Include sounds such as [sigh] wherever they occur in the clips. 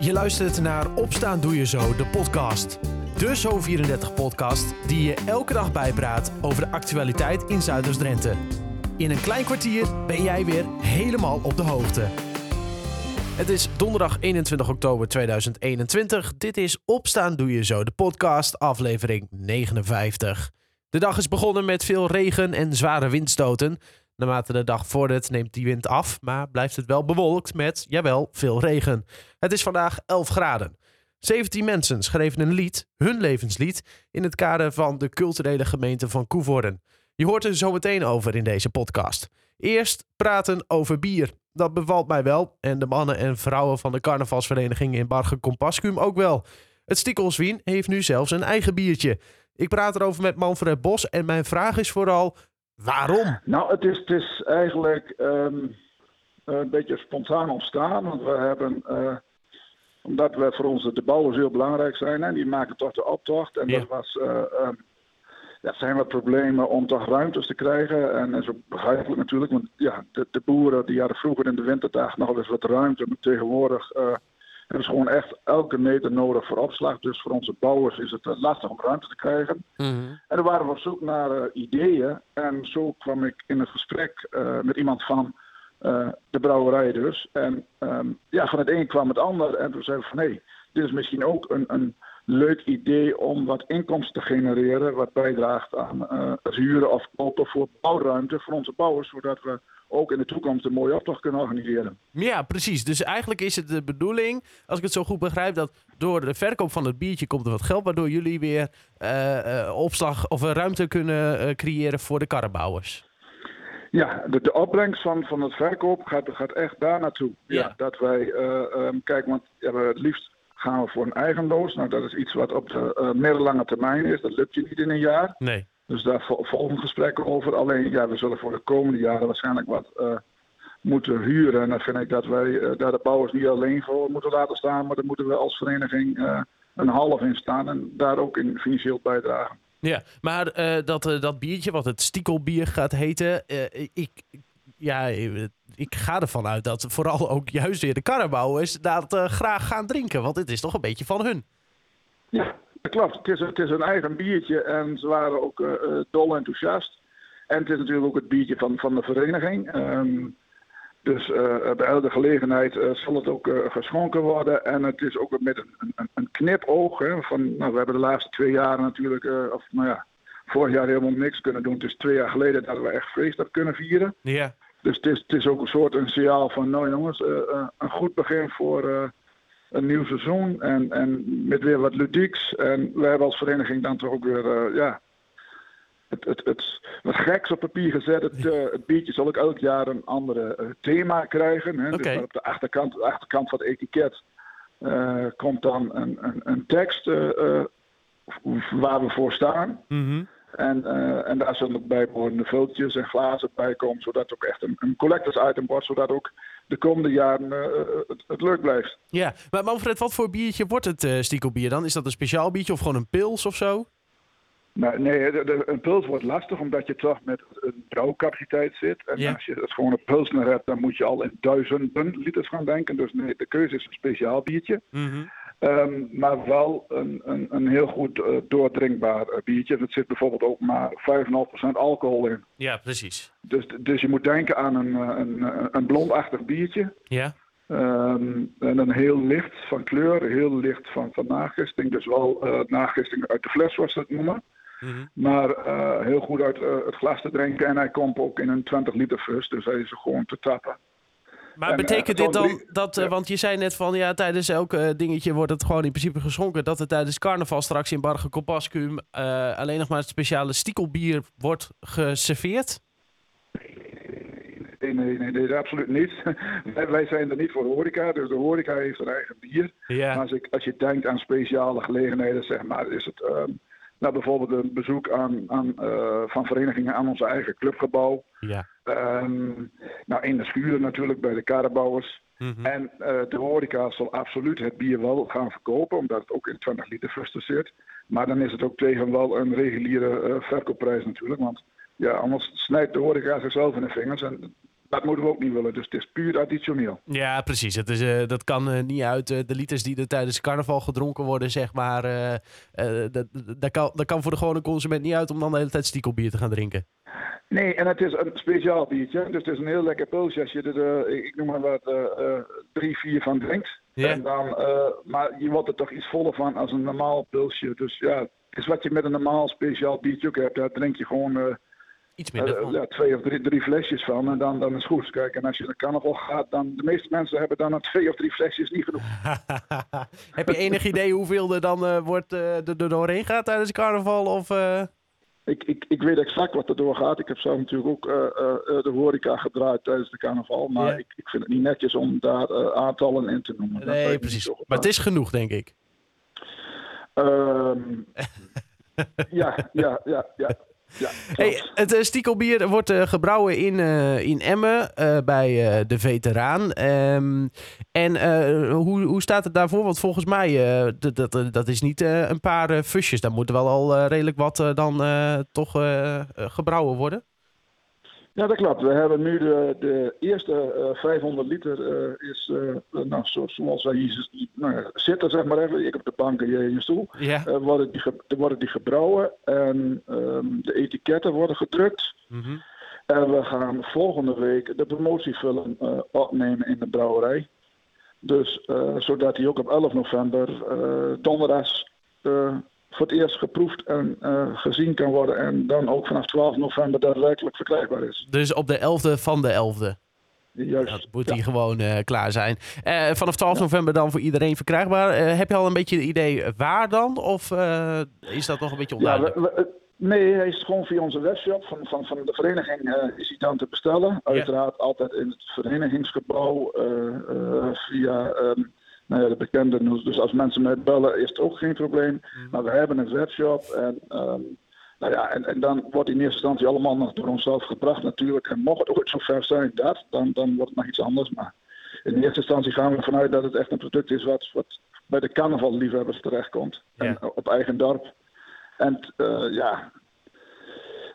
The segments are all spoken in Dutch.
Je luistert naar Opstaan Doe Je Zo, de podcast. De Zo34-podcast die je elke dag bijpraat over de actualiteit in Zuiders-Drenthe. In een klein kwartier ben jij weer helemaal op de hoogte. Het is donderdag 21 oktober 2021. Dit is Opstaan Doe Je Zo, de podcast, aflevering 59. De dag is begonnen met veel regen en zware windstoten. Naarmate de dag vordert neemt die wind af, maar blijft het wel bewolkt met, jawel, veel regen. Het is vandaag 11 graden. 17 mensen schreven een lied, hun levenslied, in het kader van de culturele gemeente van Koevoorden. Je hoort er zo meteen over in deze podcast. Eerst praten over bier. Dat bevalt mij wel en de mannen en vrouwen van de carnavalsvereniging in Barge Compascum ook wel. Het Stikkelswien heeft nu zelfs een eigen biertje. Ik praat erover met Manfred Bos en mijn vraag is vooral: waarom? Nou, het is, het is eigenlijk ehm, een beetje spontaan ontstaan. Want we hebben, eh, omdat we voor ons de bouwers heel belangrijk zijn, en die maken toch de optocht. En Ja. dat was, eh, ja, zijn wat problemen om toch ruimtes te krijgen. En dat is ook begrijpelijk natuurlijk, want ja, de, de boeren die hadden vroeger in de winterdag nog wel eens wat ruimte. Maar tegenwoordig eh, hebben ze gewoon echt elke meter nodig voor opslag. Dus voor onze bouwers is het eh, lastig om ruimte te krijgen. En dan waren we op zoek naar eh, ideeën. En zo kwam ik in een gesprek eh, met iemand van de brouwerij dus. En ehm, ja, van het een kwam het ander. En toen zeiden we van hé, dit is misschien ook een, een leuk idee om wat inkomsten te genereren. Wat bijdraagt aan eh, het huren of kopen voor bouwruimte voor onze bouwers. Zodat we ook in de toekomst een mooie optocht kunnen organiseren. Ja, precies. Dus eigenlijk is het de bedoeling, als ik het zo goed begrijp, dat door de verkoop van het biertje komt er wat geld, waardoor jullie weer eh, eh, opslag of ruimte kunnen creëren voor de karrenbouwers. Ja, de, de opbrengst van, van het verkoop gaat, gaat echt daar naartoe. Ja. Ja. dat wij ehm, kijken, want ja, we het liefst gaan we voor een eigen loos. Nou, dat is iets wat op de eh, middellange termijn is. Dat lukt je niet in een jaar. Nee. Dus daar vol- volgen gesprekken over. Alleen, ja, we zullen voor de komende jaren waarschijnlijk wat eh, moeten huren. En dan vind ik dat wij eh, daar de bouwers niet alleen voor moeten laten staan. Maar daar moeten we als vereniging een half in staan. En daar ook in financieel bijdragen. Ja, maar dat, dat biertje, wat het stiekelbier gaat heten, ik, ja, ik ga ervan uit dat vooral ook juist weer de karrenbouwers dat eh, graag gaan drinken. Want het is toch een beetje van hun. Ja, dat klopt. Het is, het is een eigen biertje en ze waren ook eh, eh, dol enthousiast. En het is natuurlijk ook het biertje van, van de vereniging. Ehm, dus bij elke gelegenheid zal het ook eh, geschonken worden. En het is ook met een, een, een knipoog. Hè, van, nou, we hebben de laatste twee jaren natuurlijk, of nou ja, vorig jaar helemaal niks kunnen doen. Het is twee jaar geleden dat we echt feest hebben kunnen vieren. Ja. Dus het is, het is ook een soort een signaal van, nou jongens, eh, eh, een goed begin voor eh, een nieuw seizoen. En, en met weer wat ludieks. En wij hebben als vereniging dan toch ook weer, ja, het, het, het, wat geks op papier gezet. Het, het biertje zal ook elk jaar een andere eh, thema krijgen. Hè? Dus op de achterkant, de achterkant van het etiket komt dan een, een, een tekst waar we voor staan. Mhm. En, eh, en daar zullen ook bijbehorende vultjes en glazen bij komen, zodat het ook echt een, een collectors item wordt, zodat ook de komende jaren eh, het, het leuk blijft. Ja, maar Manfred, wat voor biertje wordt het eh stiekelbier dan? Is dat een speciaal biertje of gewoon een pils of zo? Nou, nee, de, de- een pils wordt lastig omdat je toch met een brouwcapaciteit zit. En Ja. als je het gewoon een pilsner hebt, dan moet je al in duizenden liters gaan denken. Dus nee, de keuze is een speciaal biertje. Mhm. Ehm, maar wel een, een, een heel goed eh, doordrinkbaar eh, biertje. Er zit bijvoorbeeld ook maar 5,5% alcohol in. Ja, precies. Dus, dus je moet denken aan een, eh, een, een, een blondachtig biertje. Ja. Ehm, en dan heel licht van kleur, heel licht van, van nagisting. Dus wel nagisting uit de fles, zoals ze het noemen. Mhm. Maar heel goed uit het glas te drinken. En hij komt ook in een 20 liter fles, dus hij is gewoon te tappen. Maar En, betekent dit dan dat, eh, ja. want je zei net van ja, tijdens elk eh, dingetje wordt het gewoon in principe geschonken, dat er tijdens carnaval straks in Barge Compascum eh, alleen nog maar het speciale stiekelbier wordt geserveerd? Nee, nee, nee, nee, absoluut niet. [laughs] wij, zijn er niet voor de horeca, dus de horeca heeft een eigen bier. Maar Ja. als, ik, als je denkt aan speciale gelegenheden, zeg maar, is het ehm, nou, bijvoorbeeld een bezoek aan, aan, eh, van verenigingen aan ons eigen clubgebouw. Ja. Ehm, nou, in de schuren natuurlijk bij de karrebouwers. Mhm. En eh, de horeca zal absoluut het bier wel gaan verkopen, omdat het ook in 20 liter fusten zit. Maar dan is het ook tegen wel een reguliere eh, verkoopprijs natuurlijk. Want ja, anders snijdt de horeca zichzelf in de vingers. En dat moeten we ook niet willen. Dus het is puur additioneel. Ja, precies. Het is, uh, dat kan uh, niet uit uh, de liters die er tijdens carnaval gedronken worden, zeg maar. dat, dat, kan, dat kan voor de gewone consument niet uit om dan de hele tijd stiekelbier te gaan drinken. Nee, en het is een speciaal biertje. Dus het is een heel lekker pilsje als je er, ik noem maar wat, drie, vier van drinkt. Yeah. En dan, maar je wordt er toch iets voller van als een normaal pilsje. Dus ja, het is wat je met een normaal speciaal biertje ook hebt. Daar drink je gewoon Iets minder uh, ja, twee of drie, drie, flesjes van en dan, dan is het goed. Kijk, en als je naar carnaval gaat, dan de meeste mensen hebben dan twee of drie flesjes niet genoeg. [laughs] Heb je enig idee hoeveel er dan uh, wordt, uh, er doorheen gaat tijdens carnaval? Of, ik, ik, ik weet exact wat er doorgaat. Ik heb zelf natuurlijk ook de horeca gedraaid tijdens de carnaval. Maar ik, ik vind het niet netjes om daar aantallen in te noemen. Nee, precies. Maar het is genoeg, denk ik. Um, [laughs] ja, ja, ja, ja. Ja, hey, het uh, stiekelbier wordt uh, gebrouwen in, uh, in Emmen bij de veteraan. Um, en hoe, hoe staat het daarvoor? Want volgens mij, dat, dat, dat is niet een paar fusjes. Daar moet wel al redelijk wat dan toch gebrouwen worden. Ja, dat klopt. We hebben nu de, de eerste uh, 500 liter uh, is, uh, nou, zoals wij hier nou, zitten, zeg maar even. Ik op de bank en jij in je stoel. Yeah. worden, die worden die gebrouwen en um, de etiketten worden gedrukt. Mm -hmm. En we gaan volgende week de promotiefilm opnemen in de brouwerij. Dus zodat die ook op 11 november donderdags voor het eerst geproefd en uh, gezien kan worden. En dan ook vanaf 12 november daadwerkelijk verkrijgbaar is. Dus op de 11e van de 11e? Juist. Dat moet ja. die gewoon uh, klaar zijn. Uh, vanaf 12 ja. november dan voor iedereen verkrijgbaar. heb je al een beetje een idee waar dan? Of is dat nog een beetje onduidelijk? Ja, we, we, nee, hij is gewoon via onze webshop van, van, van de vereniging is hij dan te bestellen. Uiteraard altijd in het verenigingsgebouw via... Um, nou ja, de bekende. Dus als mensen mij bellen, is het ook geen probleem. Mm. Maar we hebben een webshop en. Um, nou ja, en, en dan wordt in eerste instantie allemaal nog door onszelf gebracht natuurlijk. En mocht het ooit zo ver zijn dat, dan, dan wordt het nog iets anders. Maar in eerste instantie gaan we ervan uit dat het echt een product is wat, wat bij de carnavalliefhebbers terechtkomt. Yeah. En op eigen dorp. En uh, ja,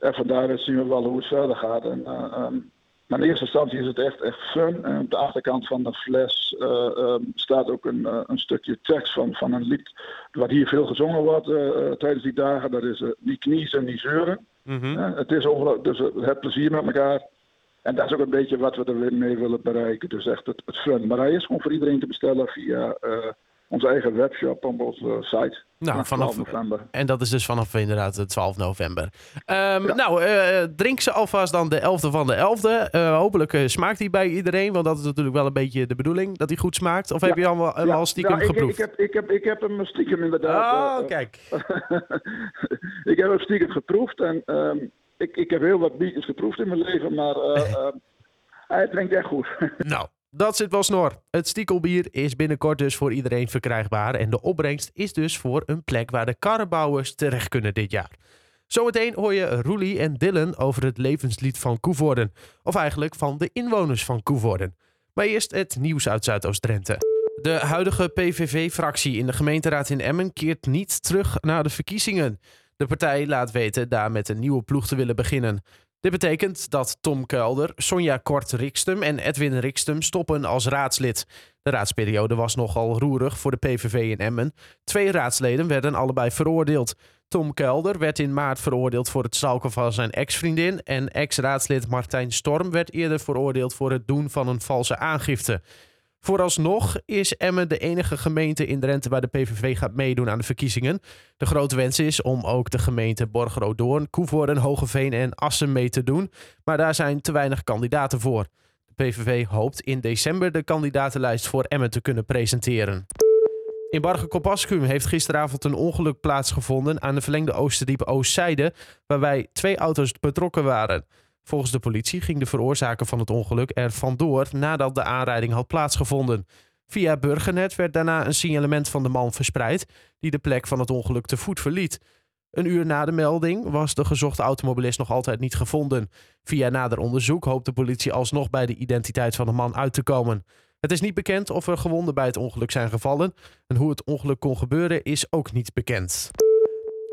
en vandaar zien we wel hoe het verder gaat. En, uh, um, maar in eerste instantie is het echt, echt fun. En op de achterkant van de fles uh, um, staat ook een, uh, een, stukje tekst van, van een lied. Wat hier veel gezongen wordt uh, tijdens die dagen. Dat is niet kniezen en niet zeuren. Mm -hmm. het is over, dus het plezier met elkaar. En dat is ook een beetje wat we er mee willen bereiken. Dus echt het, het fun. Maar hij is gewoon voor iedereen te bestellen via onze eigen webshop op onze site. Nou, vanaf november. En dat is dus vanaf inderdaad de 12 november. Um, ja. Nou, uh, drink ze alvast dan de 11e van de 11e. Uh, hopelijk uh, smaakt die bij iedereen, want dat is natuurlijk wel een beetje de bedoeling, dat hij goed smaakt. Of ja. heb je allemaal ja. al stiekem ik, geproefd? Ik heb, ik, heb, ik heb hem stiekem inderdaad. Oh, kijk. [laughs] ik heb hem stiekem geproefd en um, ik, ik heb heel wat biertjes geproefd in mijn leven, maar [laughs] hij drinkt echt goed. nou. Dat zit wel snor. Het stiekelbier is binnenkort dus voor iedereen verkrijgbaar. En de opbrengst is dus voor een plek waar de karrenbouwers terecht kunnen dit jaar. Zometeen hoor je Roelie en Dylan over het levenslied van Koevoorden. Of eigenlijk van de inwoners van Koevoorden. Maar eerst het nieuws uit Zuidoost-Drenthe. De huidige PVV-fractie in de gemeenteraad in Emmen keert niet terug naar de verkiezingen. De partij laat weten daar met een nieuwe ploeg te willen beginnen. Dit betekent dat Tom Kuilder, Sonja Kort-Rikstum en Edwin Rikstum stoppen als raadslid. De raadsperiode was nogal roerig voor de PVV in Emmen. Twee raadsleden werden allebei veroordeeld. Tom Kuilder werd in maart veroordeeld voor het stalken van zijn ex-vriendin... en ex-raadslid Martijn Storm werd eerder veroordeeld voor het doen van een valse aangifte. Vooralsnog is Emmen de enige gemeente in Drenthe waar de PVV gaat meedoen aan de verkiezingen. De grote wens is om ook de gemeente Borgeroodoorn, Koevoorden, Hogeveen en Assen mee te doen. Maar daar zijn te weinig kandidaten voor. De PVV hoopt in december de kandidatenlijst voor Emmen te kunnen presenteren. In Bargen heeft gisteravond een ongeluk plaatsgevonden aan de verlengde Oosterdiep Oostzijde, waarbij twee auto's betrokken waren. Volgens de politie ging de veroorzaker van het ongeluk er vandoor nadat de aanrijding had plaatsgevonden. Via Burgernet werd daarna een signalement van de man verspreid die de plek van het ongeluk te voet verliet. Een uur na de melding was de gezochte automobilist nog altijd niet gevonden. Via nader onderzoek hoopt de politie alsnog bij de identiteit van de man uit te komen. Het is niet bekend of er gewonden bij het ongeluk zijn gevallen en hoe het ongeluk kon gebeuren is ook niet bekend.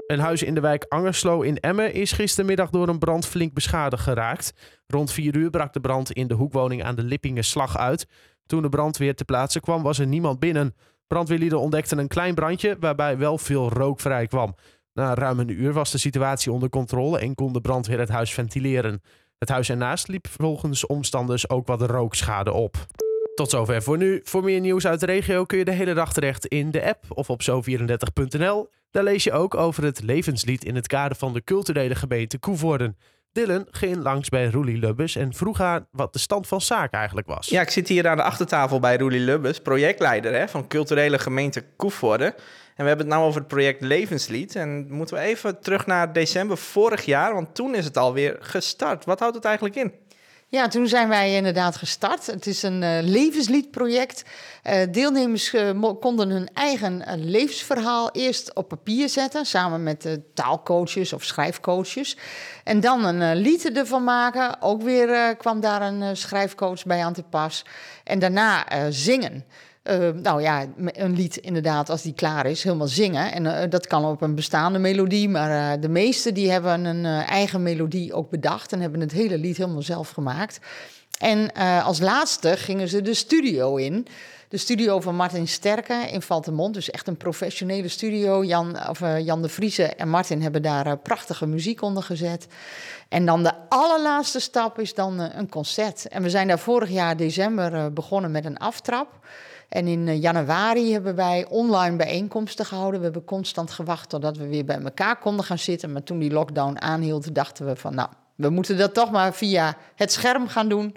Een huis in de wijk Angerslo in Emmen is gistermiddag door een brand flink beschadigd geraakt. Rond 4 uur brak de brand in de hoekwoning aan de Lippingen slag uit. Toen de brandweer te plaatse kwam, was er niemand binnen. Brandweerlieden ontdekten een klein brandje waarbij wel veel rook vrij kwam. Na ruim een uur was de situatie onder controle en kon de brandweer het huis ventileren. Het huis ernaast liep volgens omstanders ook wat rookschade op. Tot zover voor nu. Voor meer nieuws uit de regio kun je de hele dag terecht in de app of op zo34.nl. Daar lees je ook over het levenslied in het kader van de culturele gemeente Koevoorden. Dylan ging langs bij Roelie Lubbes en vroeg haar wat de stand van zaken eigenlijk was. Ja, ik zit hier aan de achtertafel bij Roelie Lubbes, projectleider hè, van culturele gemeente Koevoorden. En we hebben het nou over het project Levenslied. En moeten we even terug naar december vorig jaar, want toen is het alweer gestart. Wat houdt het eigenlijk in? Ja, toen zijn wij inderdaad gestart. Het is een uh, levensliedproject. Uh, deelnemers uh, konden hun eigen levensverhaal eerst op papier zetten, samen met taalcoaches of schrijfcoaches. En dan een lied ervan maken. Ook weer kwam daar een schrijfcoach bij aan te pas. En daarna zingen. Uh, nou ja, een lied inderdaad, als die klaar is, helemaal zingen. En uh, dat kan op een bestaande melodie, maar uh, de meesten die hebben een eigen melodie ook bedacht en hebben het hele lied helemaal zelf gemaakt. En als laatste gingen ze de studio in. De studio van Martin Sterke in Valtemont, dus echt een professionele studio. Jan, of, Jan de Vriese en Martin hebben daar prachtige muziek onder gezet. En dan de allerlaatste stap is dan een concert. En we zijn daar vorig jaar december begonnen met een aftrap. En in eh, januari hebben wij online bijeenkomsten gehouden. We hebben constant gewacht totdat we weer bij elkaar konden gaan zitten. Maar toen die lockdown aanhield, dachten we van nou, we moeten dat toch maar via het scherm gaan doen.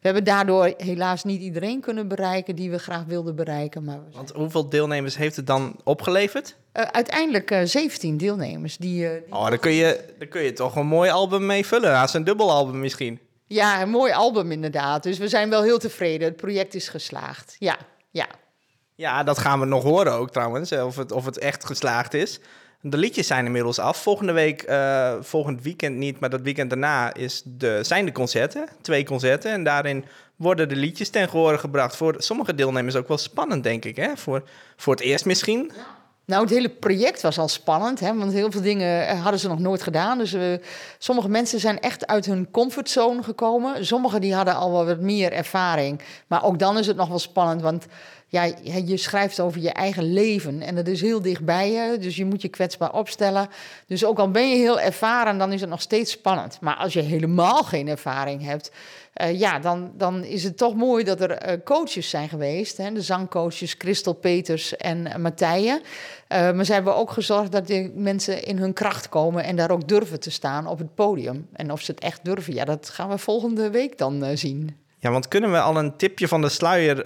We hebben daardoor helaas niet iedereen kunnen bereiken die we graag wilden bereiken. Maar Want hoeveel deelnemers heeft het dan opgeleverd? Uh, uiteindelijk uh, 17 deelnemers. Die, uh, die oh, daar kun, je, daar kun je toch een mooi album mee vullen. Haast een dubbelalbum misschien. Ja, een mooi album inderdaad. Dus we zijn wel heel tevreden. Het project is geslaagd. Ja, ja. Ja, dat gaan we nog horen ook trouwens, of het, of het echt geslaagd is. De liedjes zijn inmiddels af. Volgende week, uh, volgend weekend niet, maar dat weekend daarna is de, zijn de concerten. Twee concerten. En daarin worden de liedjes ten gehore gebracht. Voor sommige deelnemers ook wel spannend, denk ik. Hè? Voor, voor het eerst misschien. Ja. Nou, het hele project was al spannend, hè, want heel veel dingen eh, hadden ze nog nooit gedaan. Dus uh, sommige mensen zijn echt uit hun comfortzone gekomen. Sommigen die hadden al wel wat meer ervaring. Maar ook dan is het nog wel spannend, want ja, je schrijft over je eigen leven en dat is heel dichtbij je. Dus je moet je kwetsbaar opstellen. Dus ook al ben je heel ervaren, dan is het nog steeds spannend. Maar als je helemaal geen ervaring hebt, uh, ja, dan, dan is het toch mooi dat er uh, coaches zijn geweest. Hè? De zangcoaches Christel Peters en uh, maar ze hebben ook gezorgd dat die mensen in hun kracht komen en daar ook durven te staan op het podium. En of ze het echt durven, ja, dat gaan we volgende week dan zien. Ja, want kunnen we al een tipje van de sluier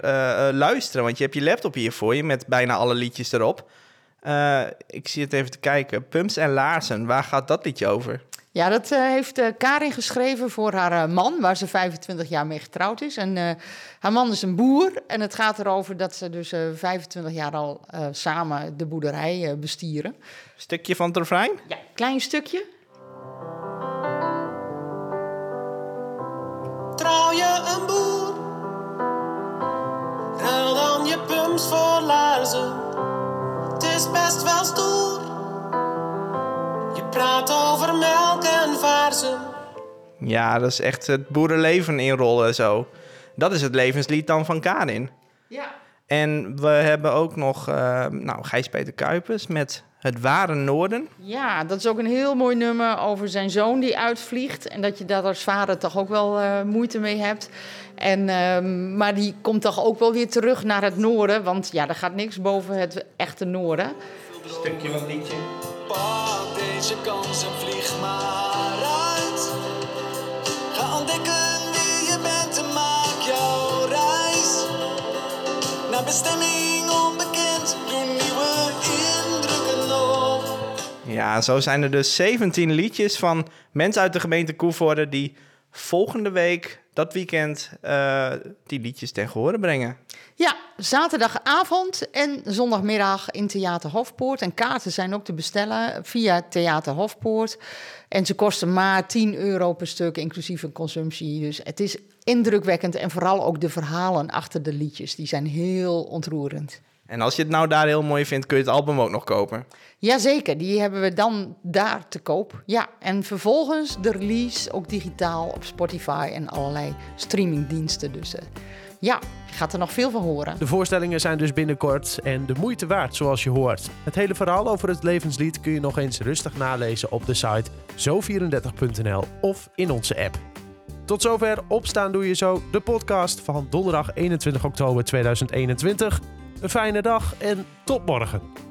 luisteren? Want je hebt je laptop hier voor je met bijna alle liedjes erop. ik zie het even te kijken. Pumps en Laarzen, waar gaat dat liedje over? Ja, dat uh, heeft uh, Karin geschreven voor haar uh, man, waar ze 25 jaar mee getrouwd is. En haar man is een boer en het gaat erover dat ze dus 25 jaar al samen de boerderij bestieren. Stukje van het refrein? Ja, klein stukje. Trouw je een boer, ruil dan je pumps voor laarzen. Het is best wel stoer praat over melk en vaarzen. Ja, dat is echt het boerenleven inrollen zo. Dat is het levenslied dan van Karin. Ja. En we hebben ook nog uh, nou, Gijs-Peter Kuipers met Het Ware Noorden. Ja, dat is ook een heel mooi nummer over zijn zoon die uitvliegt. En dat je daar als vader toch ook wel uh, moeite mee hebt. En, uh, maar die komt toch ook wel weer terug naar het noorden. Want ja, er gaat niks boven het echte noorden. Een stukje van het liedje. Pak deze kans en bestemming onbekend, doe nieuwe indrukken op. Ja, zo zijn er dus 17 liedjes van mensen uit de gemeente Koevoorde... die volgende week, dat weekend, uh, die liedjes ten gehore brengen. Ja, zaterdagavond en zondagmiddag in Theater Hofpoort. En kaarten zijn ook te bestellen via Theater Hofpoort. En ze kosten maar 10 euro per stuk, inclusief een consumptie. Dus het is indrukwekkend. En vooral ook de verhalen achter de liedjes, die zijn heel ontroerend. En als je het nou daar heel mooi vindt, kun je het album ook nog kopen. Jazeker, die hebben we dan daar te koop. Ja, en vervolgens de release ook digitaal op Spotify en allerlei streamingdiensten. Dus uh, ja, je gaat er nog veel van horen. De voorstellingen zijn dus binnenkort en de moeite waard, zoals je hoort. Het hele verhaal over het levenslied kun je nog eens rustig nalezen op de site zo34.nl of in onze app. Tot zover Opstaan Doe Je Zo, de podcast van donderdag 21 oktober 2021. Een fijne dag en tot morgen.